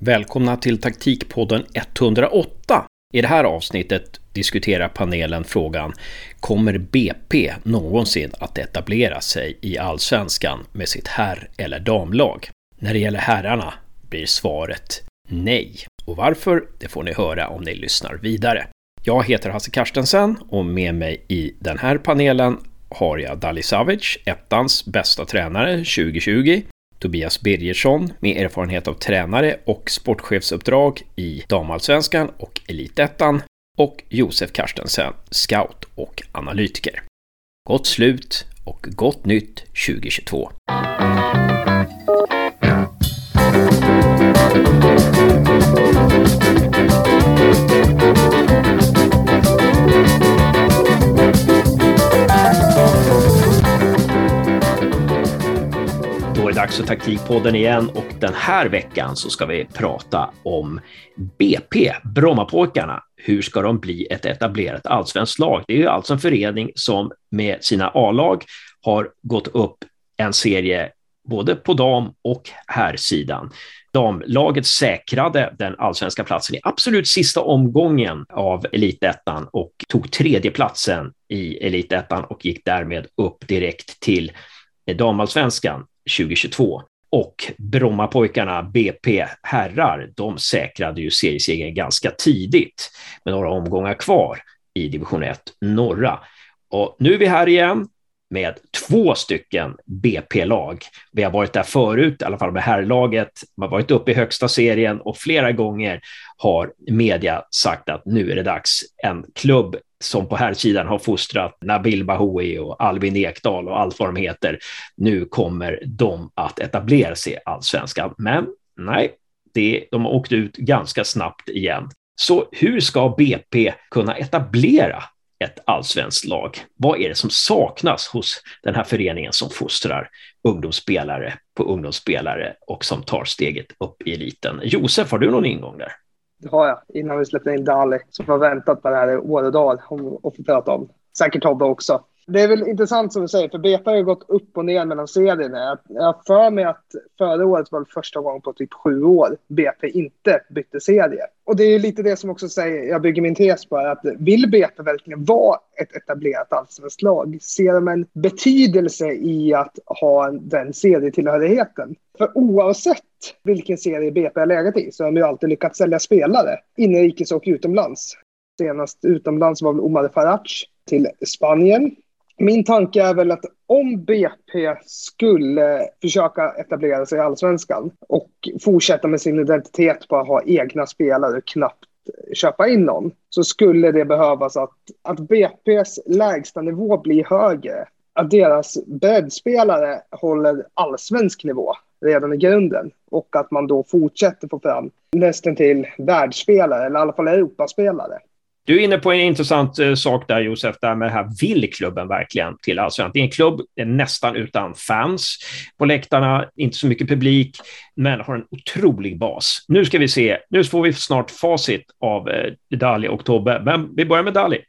Välkomna till taktikpodden 108. I det här avsnittet diskuterar panelen frågan Kommer BP någonsin att etablera sig i allsvenskan med sitt herr eller damlag? När det gäller herrarna blir svaret nej. Och varför? Det får ni höra om ni lyssnar vidare. Jag heter Hasse Karstensen och med mig i den här panelen har jag Dali Savic, ettans bästa tränare 2020. Tobias Birgersson med erfarenhet av tränare och sportchefsuppdrag i damallsvenskan och elitettan och Josef Karstensen, scout och analytiker. Gott slut och gott nytt 2022! Dags för Taktikpodden igen och den här veckan så ska vi prata om BP, Brommapojkarna. Hur ska de bli ett etablerat allsvenskt lag? Det är ju alltså en förening som med sina A-lag har gått upp en serie både på dam och herrsidan. Damlaget säkrade den allsvenska platsen i absolut sista omgången av elitettan och tog tredjeplatsen i elitettan och gick därmed upp direkt till damallsvenskan 2022. Och Brommapojkarna, BP herrar, de säkrade ju seriesegern ganska tidigt med några omgångar kvar i division 1 norra. Och nu är vi här igen med två stycken BP-lag. Vi har varit där förut, i alla fall med herrlaget. Man har varit uppe i högsta serien och flera gånger har media sagt att nu är det dags. En klubb som på här sidan har fostrat Nabil Bahoui och Albin Ekdal och allt vad de heter. Nu kommer de att etablera sig i allsvenskan. Men nej, det, de har åkt ut ganska snabbt igen. Så hur ska BP kunna etablera ett allsvenskt lag? Vad är det som saknas hos den här föreningen som fostrar ungdomsspelare på ungdomsspelare och som tar steget upp i eliten? Josef, har du någon ingång där? Det har jag, innan vi släppte in Dali som har väntat på det här i år och dag och få prata om. Säkert Tobbe också det är väl intressant som du säger, för BP har ju gått upp och ner mellan serierna. Jag har för mig att förra året var det första gången på typ sju år BP inte bytte serie. Och det är lite det som också säger, jag bygger min tes på, att vill BP verkligen vara ett etablerat allsvenskt lag? Ser de en betydelse i att ha den serietillhörigheten? För oavsett vilken serie BP har legat i så har de ju alltid lyckats sälja spelare inrikes och utomlands. Senast utomlands var väl Omar Farage till Spanien min tanke är väl att om BP skulle försöka etablera sig i allsvenskan och fortsätta med sin identitet på att ha egna spelare och knappt köpa in någon, så skulle det behövas att, att BP's lägsta nivå blir högre. Att deras breddspelare håller allsvensk nivå redan i grunden och att man då fortsätter få fram nästan till världsspelare, eller i alla fall Europaspelare. Du är inne på en intressant eh, sak där, Josef, där med det här vill klubben verkligen till allsvenskan? Det är en klubb nästan utan fans på läktarna, inte så mycket publik, men har en otrolig bas. Nu ska vi se, nu får vi snart facit av eh, Dali och Tobbe, men vi börjar med Dali.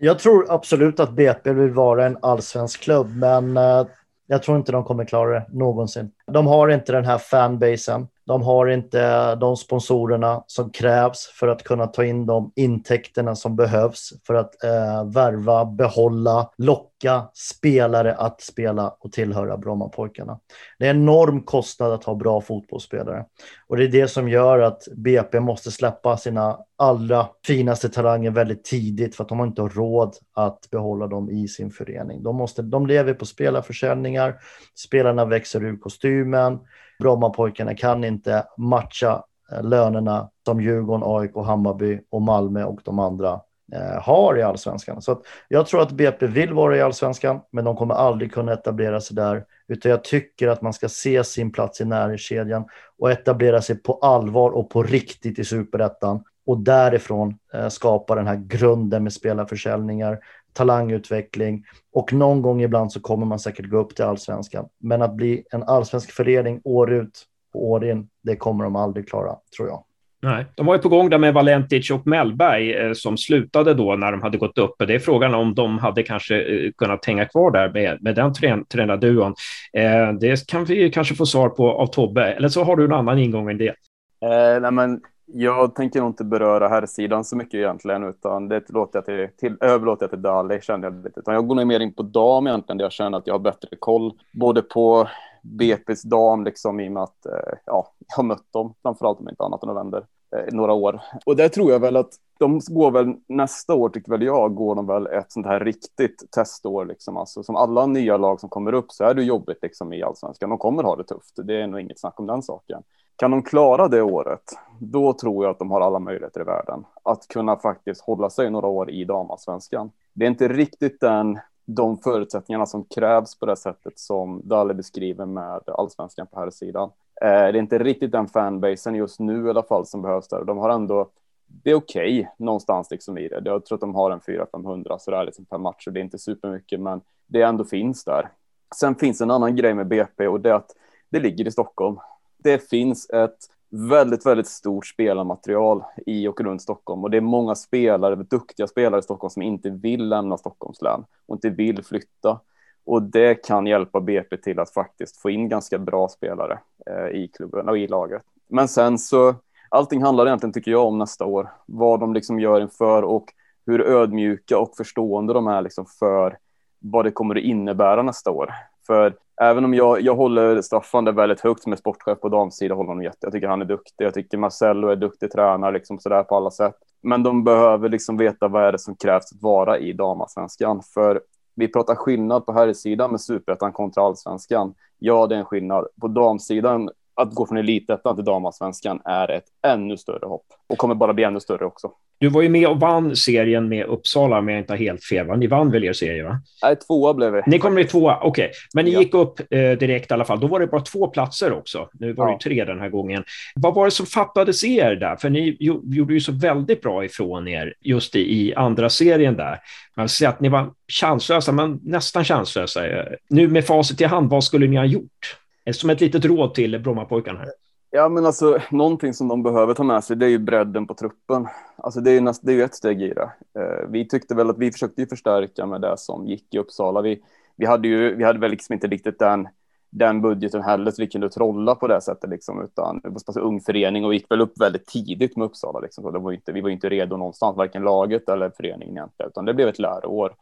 Jag tror absolut att BP vill vara en allsvensk klubb, men eh, jag tror inte de kommer klara det någonsin. De har inte den här fanbasen. De har inte de sponsorerna som krävs för att kunna ta in de intäkterna som behövs för att eh, värva, behålla, locka spelare att spela och tillhöra Brommapojkarna. Det är en enorm kostnad att ha bra fotbollsspelare och det är det som gör att BP måste släppa sina allra finaste talanger väldigt tidigt för att de har inte råd att behålla dem i sin förening. De, måste, de lever på spelarförsäljningar, spelarna växer ur kostymen Brommapojkarna kan inte matcha eh, lönerna som Djurgården, AIK, Hammarby och Malmö och de andra Eh, har i allsvenskan. Så jag tror att BP vill vara i allsvenskan, men de kommer aldrig kunna etablera sig där. Utan jag tycker att man ska se sin plats i näringskedjan och etablera sig på allvar och på riktigt i superettan och därifrån eh, skapa den här grunden med spelarförsäljningar, talangutveckling och någon gång ibland så kommer man säkert gå upp till allsvenskan. Men att bli en allsvensk förening år ut och år in, det kommer de aldrig klara, tror jag. Nej, de var ju på gång där med Valentic och Mellberg eh, som slutade då när de hade gått upp. Det är frågan om de hade kanske eh, kunnat hänga kvar där med, med den trän tränarduon. Eh, det kan vi kanske få svar på av Tobbe, eller så har du en annan ingång än det. Eh, nej, men jag tänker nog inte beröra här sidan så mycket egentligen, utan det låter jag till, till, överlåter jag till Dali, kände jag lite. Utan jag går nog mer in på dam egentligen, där jag känner att jag har bättre koll, både på BP's dam, liksom i och med att eh, ja, jag har mött dem, framförallt om inte annat än november, eh, några år. Och där tror jag väl att de går väl nästa år, tycker väl jag, går de väl ett sånt här riktigt testår. Liksom. Alltså, som alla nya lag som kommer upp så är det jobbigt liksom, i allsvenskan. De kommer ha det tufft. Det är nog inget snack om den saken. Kan de klara det året, då tror jag att de har alla möjligheter i världen att kunna faktiskt hålla sig några år i damallsvenskan. Det är inte riktigt den, de förutsättningarna som krävs på det sättet som Dalle beskriver med allsvenskan på här sidan. Eh, det är inte riktigt den fanbasen just nu i alla fall som behövs där. De har ändå det är okej okay, någonstans liksom i det. Jag tror att de har en 400-500 sådär liksom per match och det är inte supermycket, men det ändå finns där. Sen finns en annan grej med BP och det är att det ligger i Stockholm. Det finns ett väldigt, väldigt stort spelarmaterial i och runt Stockholm och det är många spelare, duktiga spelare i Stockholm som inte vill lämna Stockholms län och inte vill flytta. Och det kan hjälpa BP till att faktiskt få in ganska bra spelare eh, i klubben och i laget. Men sen så allting handlar egentligen, tycker jag, om nästa år. Vad de liksom gör inför och hur ödmjuka och förstående de är liksom för vad det kommer att innebära nästa år. För även om jag, jag håller Staffan väldigt högt som är sportchef på damsidan, håller honom jätte. Jag tycker han är duktig. Jag tycker Marcello är duktig tränare liksom sådär på alla sätt. Men de behöver liksom veta vad är det som krävs att vara i damasvenskan. För vi pratar skillnad på herrsidan med superettan kontra allsvenskan. Ja, det är en skillnad. På damsidan att gå från elitettan till damallsvenskan är ett ännu större hopp och kommer bara bli ännu större också. Du var ju med och vann serien med Uppsala om jag inte har helt fel. Va? Ni vann väl er serie? Va? Nej, tvåa blev vi. Ni kom bli tvåa, okej. Okay. Men ni ja. gick upp eh, direkt i alla fall. Då var det bara två platser också. Nu var det ja. tre den här gången. Vad var det som fattades er där? För ni gjorde ju så väldigt bra ifrån er just i, i andra serien där. Man säger att ni var chanslösa, men nästan chanslösa. Nu med facit i hand, vad skulle ni ha gjort? Eh, som ett litet råd till Brommapojkarna. Ja, men alltså någonting som de behöver ta med sig, det är ju bredden på truppen. Alltså det är ju, näst, det är ju ett steg i det. Eh, vi tyckte väl att vi försökte ju förstärka med det som gick i Uppsala. Vi, vi hade ju, vi hade väl liksom inte riktigt den, den budgeten heller, så vi kunde trolla på det sättet liksom, utan det var så ung förening och gick väl upp väldigt tidigt med Uppsala liksom. Så det var inte, vi var inte redo någonstans, varken laget eller föreningen egentligen, utan det blev ett läroår.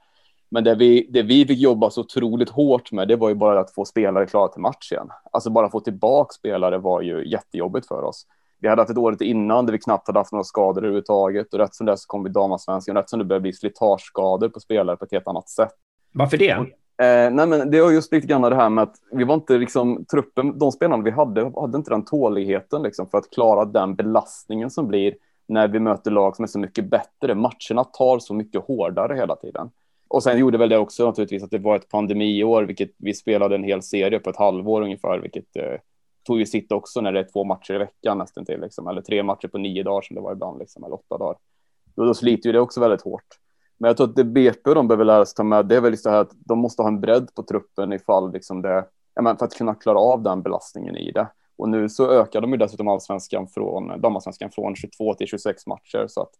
Men det vi, det vi fick jobba så otroligt hårt med, det var ju bara att få spelare klara till matchen. Alltså bara få tillbaka spelare var ju jättejobbigt för oss. Vi hade haft ett år innan där vi knappt hade haft några skador överhuvudtaget och rätt som det så kom vi damallsvenskan, rätt som det började bli slitageskador på spelare på ett helt annat sätt. Varför det? Eh, nej, men det var just lite grann det här med att vi var inte liksom truppen, de spelarna vi hade hade inte den tåligheten liksom för att klara den belastningen som blir när vi möter lag som är så mycket bättre. Matcherna tar så mycket hårdare hela tiden. Och sen gjorde väl det också naturligtvis att det var ett pandemiår, vilket vi spelade en hel serie på ett halvår ungefär, vilket eh, tog ju sitt också när det är två matcher i veckan nästan till, liksom, eller tre matcher på nio dagar som det var ibland, liksom, eller åtta dagar. Då, då sliter ju det också väldigt hårt. Men jag tror att det BP de behöver lära sig ta med, det är väl just det här att de måste ha en bredd på truppen ifall liksom det, ja, för att kunna klara av den belastningen i det. Och nu så ökar de ju dessutom allsvenskan från, damallsvenskan från 22 till 26 matcher, så att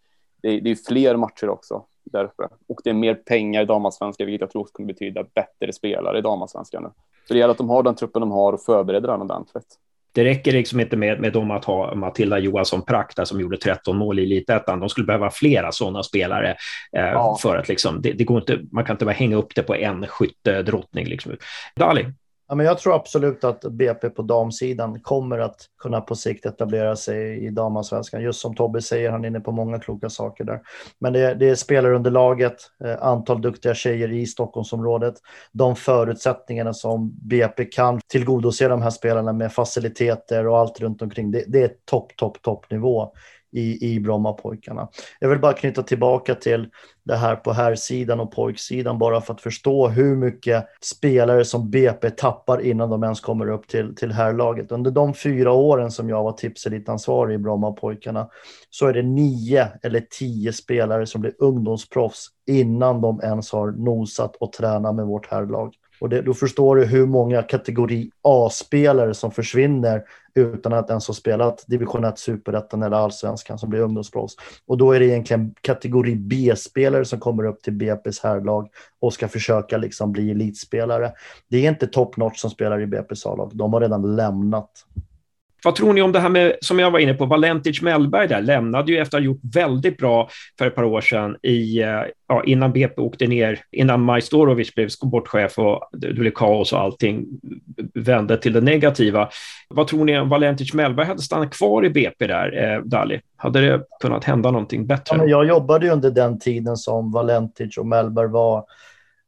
det är, det är fler matcher också där uppe. Och det är mer pengar i damallsvenskan, vilket jag tror kommer betyda bättre spelare i damallsvenskan nu. Så det gäller att de har den truppen de har och förbereder den ordentligt. Det räcker liksom inte med, med dem att ha Matilda Johansson Prakta som gjorde 13 mål i elitettan. De skulle behöva flera sådana spelare eh, ja. för att liksom, det, det, går inte, man kan inte bara hänga upp det på en skyttedrottning. Liksom. Dali? Ja, men jag tror absolut att BP på damsidan kommer att kunna på sikt etablera sig i damallsvenskan. Just som Tobbe säger, han är inne på många kloka saker där. Men det, det är spelarunderlaget, eh, antal duktiga tjejer i Stockholmsområdet, de förutsättningarna som BP kan tillgodose de här spelarna med faciliteter och allt runt omkring. Det, det är topp, topp, toppnivå i, i Brommapojkarna. Jag vill bara knyta tillbaka till det här på herrsidan och pojksidan bara för att förstå hur mycket spelare som BP tappar innan de ens kommer upp till, till herrlaget. Under de fyra åren som jag var tipselitansvarig i Brommapojkarna så är det nio eller tio spelare som blir ungdomsproffs innan de ens har nosat och tränat med vårt herrlag. Och det, då förstår du hur många kategori A-spelare som försvinner utan att ens ha spelat division 1, superettan eller allsvenskan som blir ungdomsproffs. Och då är det egentligen kategori B-spelare som kommer upp till BP's herrlag och ska försöka liksom bli elitspelare. Det är inte top notch som spelar i BP's A-lag. De har redan lämnat vad tror ni om det här med, som jag var inne på, Valentic Mellberg där, lämnade ju efter att ha gjort väldigt bra för ett par år sedan i, eh, ja, innan BP åkte ner, innan Majstorovic blev sportchef och det blev kaos och allting vände till det negativa. Vad tror ni om Valentic Mellberg hade stannat kvar i BP där, eh, Dali? Hade det kunnat hända någonting bättre? Ja, jag jobbade ju under den tiden som Valentic och Mellberg var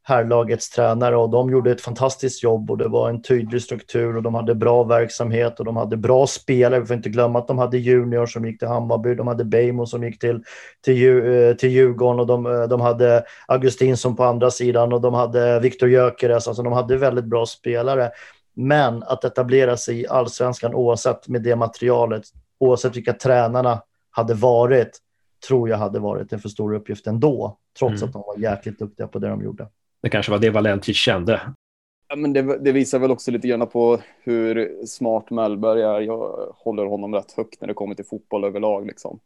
herrlagets tränare och de gjorde ett fantastiskt jobb och det var en tydlig struktur och de hade bra verksamhet och de hade bra spelare. Vi får inte glömma att de hade Junior som gick till Hammarby, de hade Beijmo som gick till, till, eh, till Djurgården och de, eh, de hade Augustinsson på andra sidan och de hade Viktor Gyökeres, alltså de hade väldigt bra spelare. Men att etablera sig i allsvenskan oavsett med det materialet, oavsett vilka tränarna hade varit, tror jag hade varit en för stor uppgift ändå, trots mm. att de var jäkligt duktiga på det de gjorde. Det kanske var det Valentic kände. Ja, men det, det, visar väl också lite grann på hur smart Mellberg är. Jag håller honom rätt högt när det kommer till fotboll överlag. Liksom.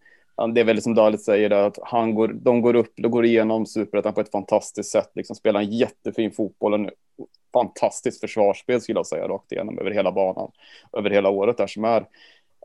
Det är väl som Dalit säger, att han går, de går upp, de går igenom superettan på ett fantastiskt sätt. Liksom spelar en jättefin fotboll, en fantastiskt försvarsspel skulle jag säga, rakt igenom över hela banan, över hela året där som är.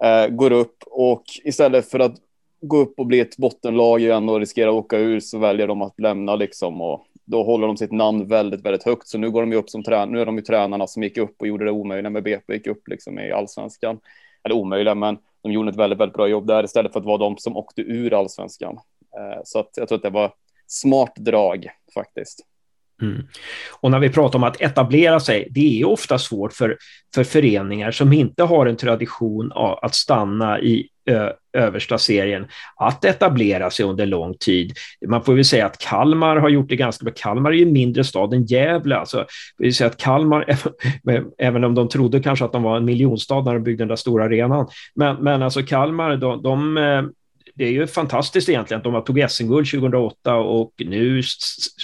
Eh, går upp och istället för att gå upp och bli ett bottenlag igen och riskera att åka ur så väljer de att lämna liksom och då håller de sitt namn väldigt, väldigt högt. Så nu går de ju upp som tränare. Nu är de ju tränarna som gick upp och gjorde det omöjliga med BP, gick upp liksom i allsvenskan. Eller omöjliga, men de gjorde ett väldigt, väldigt bra jobb där istället för att vara de som åkte ur allsvenskan. Eh, så att jag tror att det var smart drag faktiskt. Mm. Och när vi pratar om att etablera sig, det är ofta svårt för, för föreningar som inte har en tradition av att stanna i översta serien att etablera sig under lång tid. Man får väl säga att Kalmar har gjort det ganska bra. Kalmar är ju en mindre stad än Gävle. Alltså, vill säga att Kalmar, även om de trodde kanske att de var en miljonstad när de byggde den där stora arenan, men, men alltså Kalmar, de, de eh, det är ju fantastiskt egentligen att de tog SM-guld 2008 och nu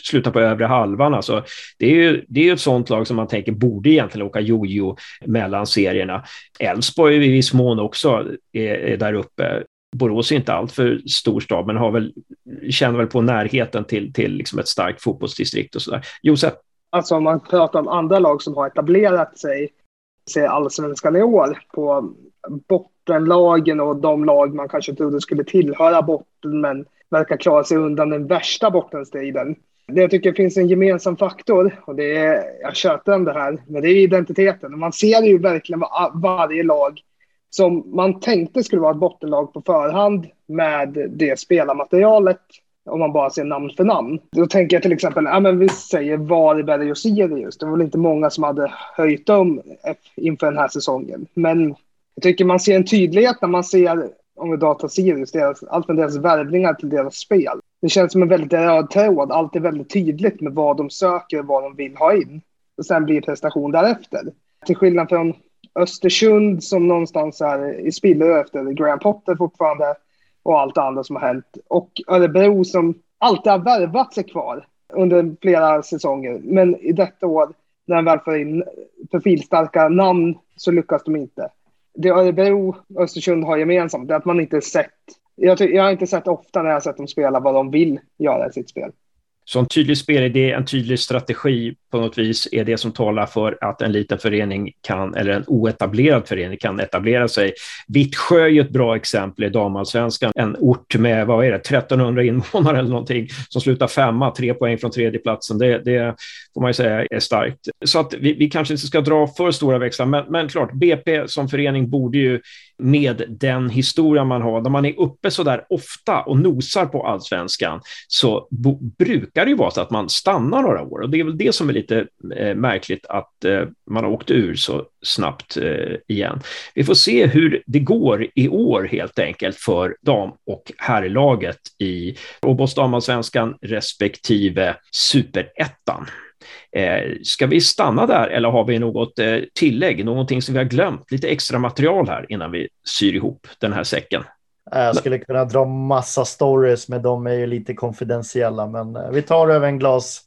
slutar på övre halvan. Alltså, det är ju det är ett sånt lag som man tänker borde egentligen åka jojo mellan serierna. Elfsborg i viss mån också är, är där uppe. Borås är inte alltför stor stad, men har väl, känner väl på närheten till, till liksom ett starkt fotbollsdistrikt och så där. Josef? Alltså om man pratar om andra lag som har etablerat sig, i allsvenskan i år på bottenlagen och de lag man kanske trodde skulle tillhöra botten men verkar klara sig undan den värsta bottenstriden. Det jag tycker finns en gemensam faktor, och det är, jag tjötar om det här, men det är identiteten. Man ser ju verkligen var, varje lag som man tänkte skulle vara ett bottenlag på förhand med det spelarmaterialet, om man bara ser namn för namn. Då tänker jag till exempel, ja men vi säger Varberg och Sirius. Det var väl inte många som hade höjt dem inför den här säsongen. Men jag tycker man ser en tydlighet när man ser, om vi då tar Sirius, deras, allt från deras värvningar till deras spel. Det känns som en väldigt röd tråd. Allt är väldigt tydligt med vad de söker och vad de vill ha in. Och sen blir prestation därefter. Till skillnad från Östersund som någonstans är i spillror efter Graham Potter fortfarande och allt annat som har hänt. Och Örebro som alltid har värvat sig kvar under flera säsonger. Men i detta år, när de väl får in profilstarka namn, så lyckas de inte det Örebro och Östersund har gemensamt är att man inte sett jag, jag har inte sett ofta när jag har sett dem spela vad de vill göra i sitt spel. Så en tydlig spelidé, en tydlig strategi på något vis är det som talar för att en liten förening kan, eller en oetablerad förening kan etablera sig. Vittsjö är ju ett bra exempel i damallsvenskan. En ort med, vad är det, 1300 invånare eller någonting som slutar femma, tre poäng från tredjeplatsen. Det, det får man ju säga är starkt. Så att vi, vi kanske inte ska dra för stora växlar, men, men klart, BP som förening borde ju med den historia man har, när man är uppe så där ofta och nosar på allsvenskan, så brukar det ju vara så att man stannar några år. Och det är väl det som är lite eh, märkligt, att eh, man har åkt ur så snabbt eh, igen. Vi får se hur det går i år helt enkelt för dam och herrlaget i Robos damallsvenskan respektive superettan. Eh, ska vi stanna där eller har vi något eh, tillägg, någonting som vi har glömt, lite extra material här innan vi syr ihop den här säcken? Jag skulle kunna dra massa stories, men de är ju lite konfidentiella. Men eh, vi tar över en glas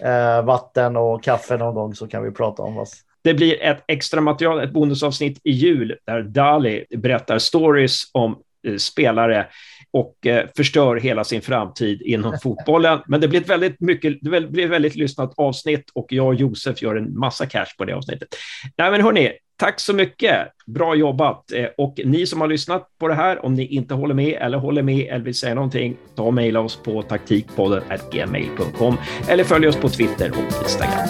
eh, vatten och kaffe någon gång så kan vi prata om oss. Det blir ett extra material, ett bonusavsnitt i jul där Dali berättar stories om eh, Eh, spelare och eh, förstör hela sin framtid inom fotbollen. Men det blir ett väldigt, mycket, det blir väldigt lyssnat avsnitt och jag och Josef gör en massa cash på det avsnittet. Nej, men hörni, tack så mycket. Bra jobbat. Eh, och ni som har lyssnat på det här, om ni inte håller med eller håller med eller vill säga någonting, ta och mejla oss på taktikpodden gmail.com eller följ oss på Twitter och Instagram.